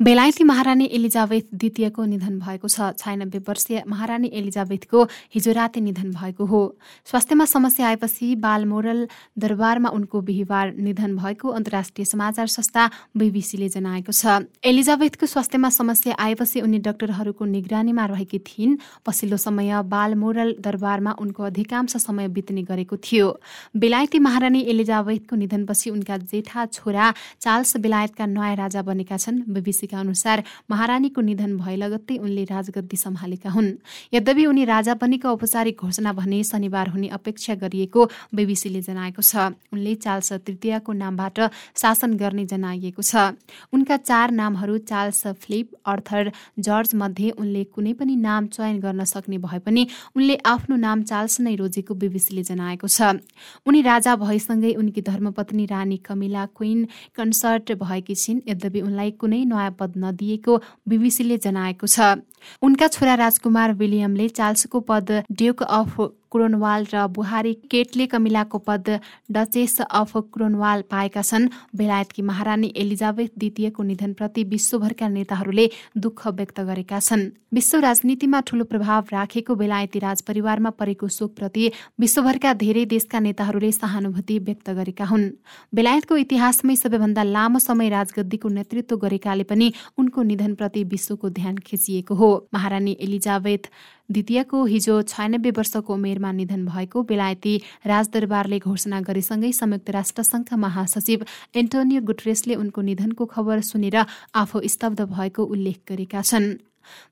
बेलायती महारानी एलिजाबेथ द्वितीयको निधन भएको छ। छयानब्बे वर्षीय महारानी एलिजाबेथको हिजो राति निधन भएको हो। स्वास्थ्यमा समस्या आएपछि बालमोरल दरबारमा उनको बिहिबार निधन भएको अन्तर्राष्ट्रिय समाचार संस्था बीबीसीले जनाएको छ। एलिजाबेथको स्वास्थ्यमा समस्या आएपछि उनी डाक्टरहरूको निगरानीमा रहेकी थिइन्। पछिल्लो समय बालमोरल दरबारमा उनको अधिकांश समय बित्ने गरेको थियो। बेलायती महारानी एलिजाबेथको निधनपछि उनका जेठा छोरा चार्ल्स बेलायतका नयाँ राजा बनेका छन्। बीबीसी बीबीसीका अनुसार महारानीको निधन भए लगत्तै उनले राजगद्दी सम्हालेका हुन्। यद्यपि उनी राजा बनेको औपचारिक घोषणा भने शनिबार हुने अपेक्षा गरिएको बीबीसीले जनाएको छ। उनले चार्ल्स तृतीयको नामबाट शासन गर्ने जनाइएको छ। उनका चार नामहरू चार्ल्स फिलिप अर्थर जर्ज मध्ये उनले कुनै पनि नाम चयन गर्न सक्ने भए पनि उनले आफ्नो नाम चार्ल्स नै रोजेको बीबीसीले जनाएको छ। उनी राजा भएसँगै उनकी धर्मपत्नी रानी कमिला क्विन कन्सर्ट भएकी छिन्। यद्यपि उनलाई कुनै नयाँ पद नदिएको बीबीसीले जनाएको छ। उनका छोरा राजकुमार विलियमले चार्ल्सको पद ड्युक अफ क्रोनवाल र बुहारी केटले कमिलाको पद डचेस अफ क्रोनवाल पाएका छन्। बेलायतकी महारानी एलिजाबेथ द्वितीयको निधनप्रति विश्वभरका नेताहरूले दुःख व्यक्त गरेका छन्। विश्व राजनीतिमा ठूलो प्रभाव राखेको बेलायती राजपरिवारमा परेको शोकप्रति विश्वभरका धेरै देशका नेताहरूले सहानुभूति व्यक्त गरेका हुन्। बेलायतको इतिहासमै सबैभन्दा लामो समय राजगद्दीको नेतृत्व गरेकाले पनि उनको निधनप्रति विश्वको ध्यान खिचिएको हो। महारानी एलिजाबेथ द्वितीयको हिजो छयानब्बे वर्षको उमेरमा निधन भएको बेलायती राजदरबारले घोषणा गरेसँगै संयुक्त राष्ट्रसङ्घका महासचिव एन्टोनियो गुटरेसले उनको निधनको खबर सुनेर आफू स्तब्ध भएको उल्लेख गरेका छन्।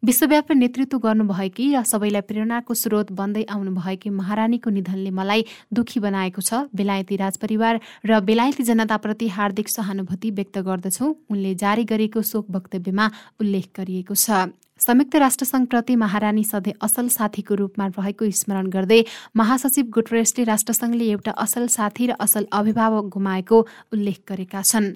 विश्वव्यापी नेतृत्व गर्नुभएकी र सबैलाई प्रेरणाको स्रोत बन्दै आउनुभएकी महारानीको निधनले मलाई दुखी बनाएको छ बेलायती राजपरिवार र बेलायती जनताप्रति हार्दिक सहानुभूति व्यक्त गर्दछु उनले जारी गरेको शोक वक्तव्यमा उल्लेख गरिएको छ। संयुक्त राष्ट्रसङ्घप्रति महारानी सधैँ असल साथीको रूपमा रहेको स्मरण गर्दै महासचिव गुटरेसले राष्ट्रसङ्घले एउटा असल साथी र असल अभिभावक गुमाएको उल्लेख गरेका छन्।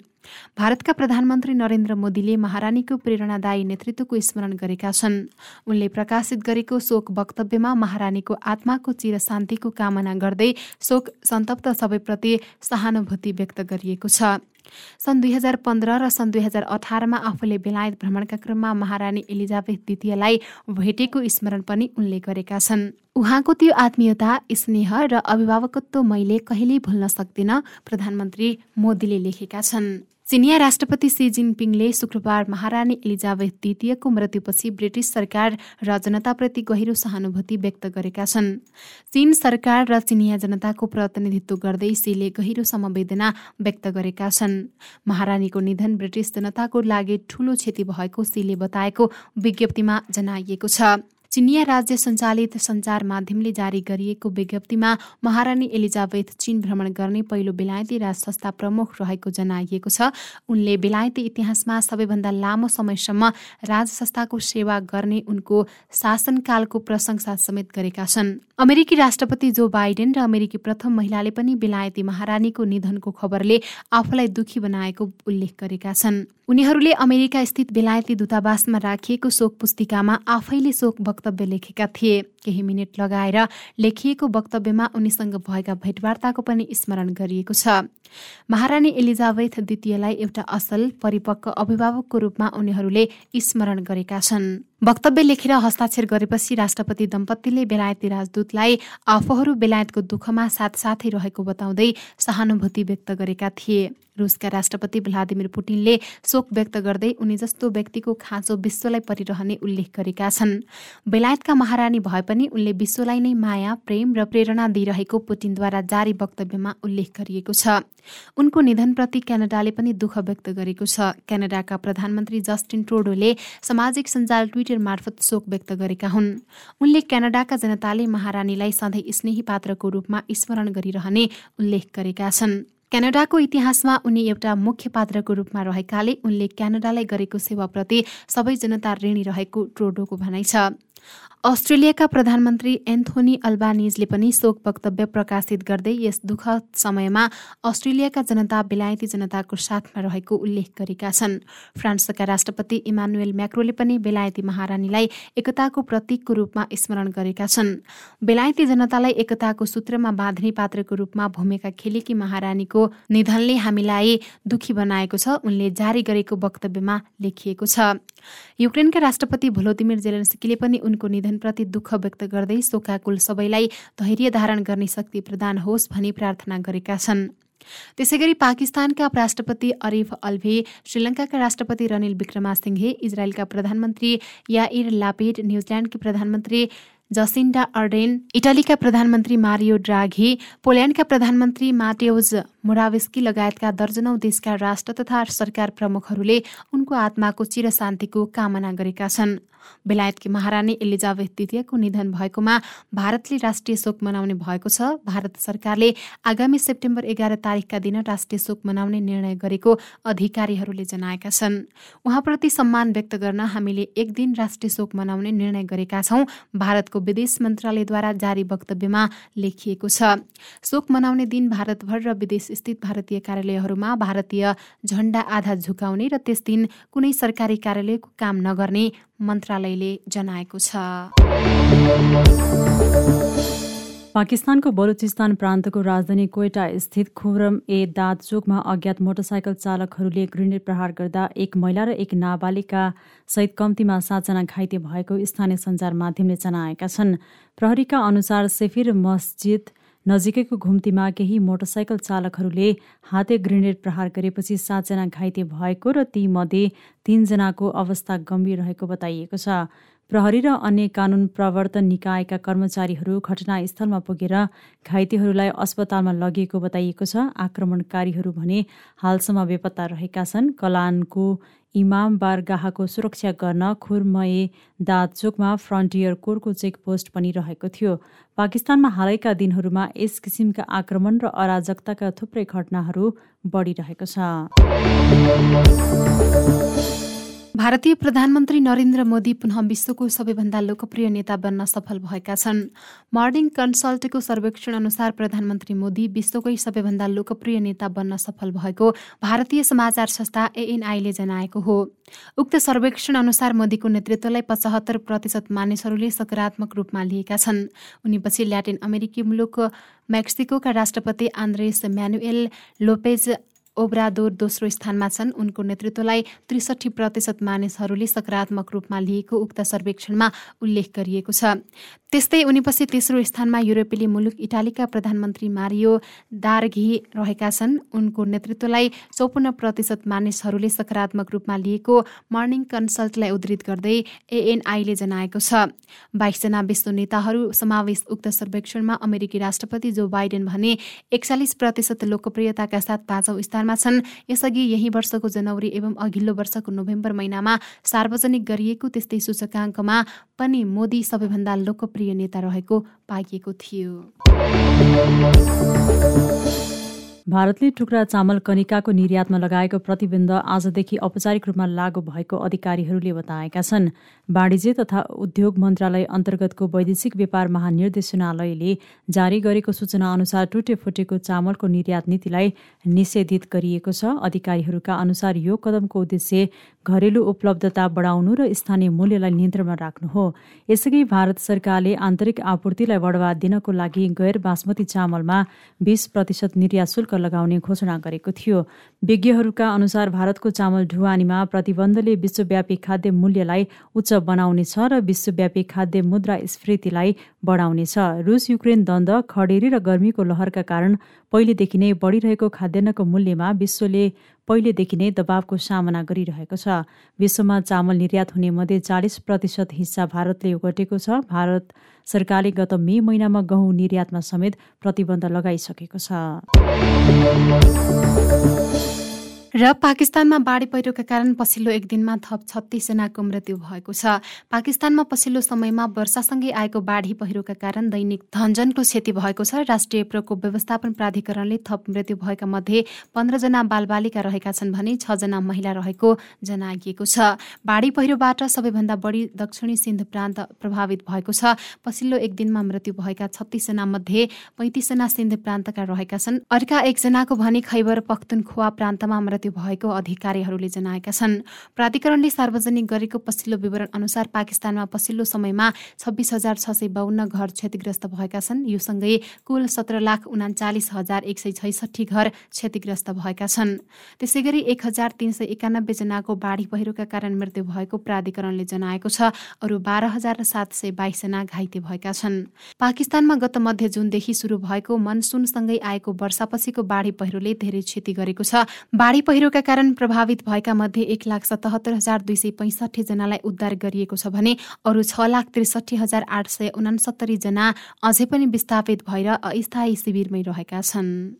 भारतका प्रधानमन्त्री नरेन्द्र मोदीले महारानीको प्रेरणादायी नेतृत्वको स्मरण गरेका छन्। उनले प्रकाशित गरेको शोक वक्तव्यमा महारानीको आत्माको चिर शान्तिको कामना गर्दै शोक सन्तप्त सबैप्रति सहानुभूति व्यक्त गरिएको छ। सन् दुई हजार पन्ध्र र सन् दुई हजार अठारमा आफूले बेलायत भ्रमणका क्रममा महारानी एलिजाबेथ द्वितीयलाई भेटेको स्मरण पनि उनले गरेका छन्। उहाँको त्यो आत्मीयता स्नेह र अभिभावकत्व मैले कहिल्यै भुल्न सक्दिनँ प्रधानमन्त्री मोदीले लेखेका छन्। चिनिया राष्ट्रपति सी जिनपिङले शुक्रबार महारानी एलिजाबेथ द्वितीयको मृत्युपछि ब्रिटिस सरकार र जनताप्रति गहिरो सहानुभूति व्यक्त गरेका छन्। चीन सरकार र चिनिया जनताको प्रतिनिधित्व गर्दै सीले गहिरो समवेदना व्यक्त गरेका छन्। महारानीको निधन ब्रिटिस जनताको लागि ठूलो क्षति भएको सीले बताएको विज्ञप्तिमा जनाइएको छ। चिनिया राज्य सञ्चालित सञ्चार माध्यमले जारी गरिएको विज्ञप्तिमा महारानी एलिजाबेथ चीन भ्रमण गर्ने पहिलो बेलायती राज संस्था प्रमुख रहेको जनाइएको छ। उनले बेलायती इतिहासमा सबैभन्दा लामो समयसम्म राज संस्थाको सेवा गर्ने उनको शासनकालको प्रशंसा समेत गरेका छन्। अमेरिकी राष्ट्रपति जो बाइडेन र अमेरिकी प्रथम महिलाले पनि बेलायती महारानीको निधनको खबरले आफूलाई दुखी बनाएको उल्लेख गरेका छन्। उनीहरूले अमेरिका स्थित बेलायती दूतावासमा राखिएको शोक पुस्तिकामा आफैले शोक वक्तव्य लेखेका थिए। केही मिनट लगाएर लेखिएको वक्तव्यमा उनीसँग भएका भेटवार्ताको पनि स्मरण गरिएको छ। महारानी एलिजाबेथ द्वितीयलाई एउटा असल परिपक्व अभिभावकको रूपमा उनीहरूले स्मरण गरेका छन्। वक्तव्य लेखेर हस्ताक्षर गरेपछि राष्ट्रपति दम्पतिले बेलायती राजदूतलाई आफूहरू बेलायतको दुःखमा साथसाथै रहेको बताउँदै सहानुभूति व्यक्त गरेका थिए। रुसका राष्ट्रपति भ्लादिमिर पुटिनले शोक व्यक्त गर्दै उनी जस्तो व्यक्तिको खाँचो विश्वलाई परिरहने उल्लेख गरेका छन्। बेलायतका महारानी भए पनि उनले विश्वलाई नै माया प्रेम र प्रेरणा दिइरहेको पुटिनद्वारा जारी वक्तव्यमा उल्लेख गरिएको छ। उनको निधनप्रति क्यानाडाले पनि दुःख व्यक्त गरेको छ। क्यानाडाका प्रधानमन्त्री जस्टिन ट्रोडोले सामाजिक सञ्जाल ट्विटर मार्फत शोक व्यक्त गरेका हुन्। उनले क्यानाडाका जनताले महारानीलाई सधैँ स्नेही पात्रको रूपमा स्मरण गरिरहने उल्लेख गरेका छन्। क्यानाडाको इतिहासमा उनी एउटा मुख्य पात्रको रूपमा रहेकाले उनले क्यानाडालाई गरेको सेवाप्रति सबै जनता ऋणी रहेको ट्रोडोको भनाइ छ। अस्ट्रेलियाका प्रधानमन्त्री एन्थोनी अल्बानिजले पनि शोक वक्तव्य प्रकाशित गर्दै यस दुःखद समयमा अस्ट्रेलियाका जनता बेलायती जनताको साथमा रहेको उल्लेख गरेका छन्। फ्रान्सका राष्ट्रपति इमानुएल म्याक्रोले पनि बेलायती महारानीलाई एकताको प्रतीकको रूपमा स्मरण गरेका छन्। बेलायती जनतालाई एकताको सूत्रमा बाँध्ने पात्रको रूपमा भूमिका खेलेकी महारानीको निधनले हामीलाई दुखी बनाएको छ उनले जारी गरेको वक्तव्यमा लेखिएको छ। युक्रेनका राष्ट्रपति भोलोदिमिर जेलेन्स्कीले पनि उनको निधन निधनप्रति दुःख व्यक्त गर्दै शोकाकुल सबैलाई धैर्य धारण गर्ने शक्ति प्रदान होस् भनी प्रार्थना गरेका छन्। त्यसै गरी पाकिस्तानका राष्ट्रपति अरिफ अल्भी श्रीलङ्काका राष्ट्रपति रनिल विक्रमासिंघे इजरायलका प्रधानमन्त्री याइर लापिड न्युजिल्यान्डकी प्रधानमन्त्री जसिन्डा अर्डेन इटलीका प्रधानमन्त्री मारियो ड्राघी पोल्यान्डका प्रधानमन्त्री माटेउज मोरावेस्की लगायतका दर्जनौ देशका राष्ट्र तथा सरकार प्रमुखहरूले उनको आत्माको चिर शान्तिको कामना गरेका छन्। बेलायतकी महारानी एलिजाबेथ द्वितीयको निधन भएकोमा भारतले राष्ट्रिय शोक मनाउने भएको छ। भारत सरकारले आगामी सेप्टेम्बर एघार तारिकका दिन राष्ट्रिय शोक मनाउने निर्णय गरेको अधिकारीहरूले जनाएका छन्। उहाँप्रति सम्मान व्यक्त गर्न हामीले एक दिन राष्ट्रिय शोक मनाउने निर्णय गरेका छौं। भारतको विदेश मन्त्रालयद्वारा जारी वक्तव्यमा लेखिएको छ। शोक मनाउने दिन भारतभर र विदेश स्थित भारतीय कार्यालयहरूमा भारतीय झण्डा आधा झुकाउने र त्यस दिन कुनै सरकारी कार्यालयको काम नगर्ने मन्त्रालयले जनाएको छ। पाकिस्तानको बलुचिस्तान प्रान्तको राजधानी कोइटा स्थित खुरम ए दाद चोकमा अज्ञात मोटरसाइकल चालकहरूले ग्रेनेड प्रहार गर्दा एक महिला र एक नाबालिका सहित कम्तीमा सातजना घाइते भएको स्थानीय सञ्चार माध्यमले जनाएका छन्। प्रहरीका अनुसार सेफिर मस्जिद नजिकैको घुम्तीमा केही मोटरसाइकल चालकहरूले हाते ग्रेनेड प्रहार गरेपछि सातजना घाइते भएको र तीमध्ये तीनजनाको अवस्था गम्भीर रहेको बताइएको छ। प्रहरी र अन्य कानुन प्रवर्तन निकायका कर्मचारीहरू घटनास्थलमा पुगेर घाइतेहरूलाई अस्पतालमा लगिएको बताइएको छ। आक्रमणकारीहरू भने हालसम्म बेपत्ता रहेका छन्। कलानको इमाम बारगाहको सुरक्षा गर्न खुरमए दादचोकमा फ्रन्टियर कोरको चेकपोस्ट पनि रहेको थियो। पाकिस्तानमा हालैका दिनहरूमा यस किसिमका आक्रमण र अराजकताका थुप्रै घटनाहरू बढिरहेको छ। भारतीय प्रधानमन्त्री नरेन्द्र मोदी पुनः विश्वको सबैभन्दा लोकप्रिय नेता बन्न सफल भएका छन्। मर्निङ कन्सल्टको सर्वेक्षण अनुसार प्रधानमन्त्री मोदी विश्वकै सबैभन्दा लोकप्रिय नेता बन्न सफल भएको भारतीय समाचार संस्था एएनआईले जनाएको हो। उक्त सर्वेक्षण अनुसार मोदीको नेतृत्वलाई पचहत्तर प्रतिशत मानिसहरूले सकारात्मक रूपमा लिएका छन्। उनीपछि ल्याटिन अमेरिकी मुलुक मेक्सिकोका राष्ट्रपति आन्द्रेस म्यानुएल लोपेज ओब्रादोर दोस्रो स्थानमा छन्। उनको नेतृत्वलाई त्रिसठी प्रतिशत मानिसहरूले सकारात्मक रूपमा लिएको उक्त सर्वेक्षणमा उल्लेख गरिएको छ। त्यस्तै उनीपछि तेस्रो स्थानमा युरोपेली मुलुक इटालीका प्रधानमन्त्री मारियो दारघी रहेका छन्। उनको नेतृत्वलाई चौपन्न प्रतिशत मानिसहरूले सकारात्मक रूपमा लिएको मर्निङ कन्सल्टलाई उद्धित गर्दै एएनआईले जनाएको छ। बाइसजना विश्व नेताहरू समावेश उक्त सर्वेक्षणमा अमेरिकी राष्ट्रपति जो बाइडेन भने एकचालिस प्रतिशत लोकप्रियताका साथ पाँचौं स्थानमा अवस्थामा छन्। यसअघि यही वर्षको जनवरी एवं अघिल्लो वर्षको नोभेम्बर महिनामा सार्वजनिक गरिएको त्यस्तै सूचकाङ्कमा पनि मोदी सबैभन्दा लोकप्रिय नेता रहेको पाइएको थियो। भारतले टुक्रा चामल कनिकाको निर्यातमा लगाएको प्रतिबन्ध आजदेखि औपचारिक रूपमा लागू भएको अधिकारीहरूले बताएका छन्। वाणिज्य तथा उद्योग मन्त्रालय अन्तर्गतको वैदेशिक व्यापार महानिर्देशनालयले जारी गरेको सूचना अनुसार टुटे फुटेको चामलको निर्यात नीतिलाई निषेधित गरिएको छ। अधिकारीहरूका अनुसार यो कदमको उद्देश्य घरेलु उपलब्धता बढाउनु र स्थानीय मूल्यलाई नियन्त्रणमा राख्नु हो। यसअघि भारत सरकारले आन्तरिक आपूर्तिलाई बढावा दिनको लागि गैर बासमती चामलमा बीस प्रतिशत निर्यात शुल्क लगाउने घोषणा गरेको थियो। विज्ञहरूका अनुसार भारतको चामल ढुवानीमा प्रतिबन्धले विश्वव्यापी खाद्य मूल्यलाई उच्च बनाउनेछ र विश्वव्यापी खाद्य मुद्रा स्फीतिलाई बढाउनेछ। रुस युक्रेन द्वन्द खडेरी र गर्मीको लहरका कारण पहिलेदेखि नै बढिरहेको खाद्यान्नको मूल्यमा विश्वले पहिलेदेखि नै दबावको सामना गरिरहेको छ। विश्वमा चामल निर्यात हुने मध्ये चालिस प्रतिशत हिस्सा भारतले ओगटेको छ। भारत सरकारले गत मे महिनामा गहुँ निर्यातमा समेत प्रतिबन्ध लगाइसकेको छ। र पाकिस्तानमा बाढी पहिरोका कारण पछिल्लो एक दिनमा थप छत्तिसजनाको मृत्यु भएको छ। पाकिस्तानमा पछिल्लो समयमा वर्षासँगै आएको बाढी पहिरोका कारण दैनिक धनजनको क्षति भएको छ। राष्ट्रिय प्रकोप व्यवस्थापन प्राधिकरणले थप मृत्यु भएका मध्ये पन्ध्रजना बालबालिका रहेका छन् भने छजना महिला रहेको जनाइएको छ। बाढी पहिरोबाट सबैभन्दा बढी दक्षिणी सिन्ध प्रान्त प्रभावित भएको छ। पछिल्लो एक दिनमा मृत्यु भएका छत्तिसजना मध्ये पैँतिसजना सिन्ध प्रान्तका रहेका छन्। अर्का एकजनाको भने खैबर पख्तुनखुवा प्रान्तमा मृत्यु भएको अधिकारीहरूले जनाएका छन्। प्राधिकरणले सार्वजनिक गरेको पछिल्लो विवरण अनुसार पाकिस्तानमा पछिल्लो समयमा छब्बिस हजार छ सय बाहन्न घर क्षतिग्रस्त भएका छन्। यो सँगै कुल सत्र लाख उनाचालिस हजार एक सय छैसठी घर क्षतिग्रस्त भएका छन्। त्यसै गरी एक हजार तिन सय एकानब्बे जनाको बाढी पहिरोका कारण मृत्यु भएको प्राधिकरणले जनाएको छ। अरू बाह्र हजार सात सय बाइसजना घाइते भएका छन्। पाकिस्तानमा गत मध्य जुनदेखि सुरु भएको मनसुनसँगै आएको वर्षापछिको बाढी पहिरोले धेरै क्षति गरेको छ। बाढी पहिरोका कारण प्रभावित भएका मध्ये एक लाख सतहत्तर हजार दुई सय पैँसठी जनालाई उद्धार गरिएको छ भने अरू छ लाख त्रिसठी हजार आठ सय उनासत्तरी जना अझै पनि विस्थापित भएर अस्थायी शिविरमै रहेका छन्।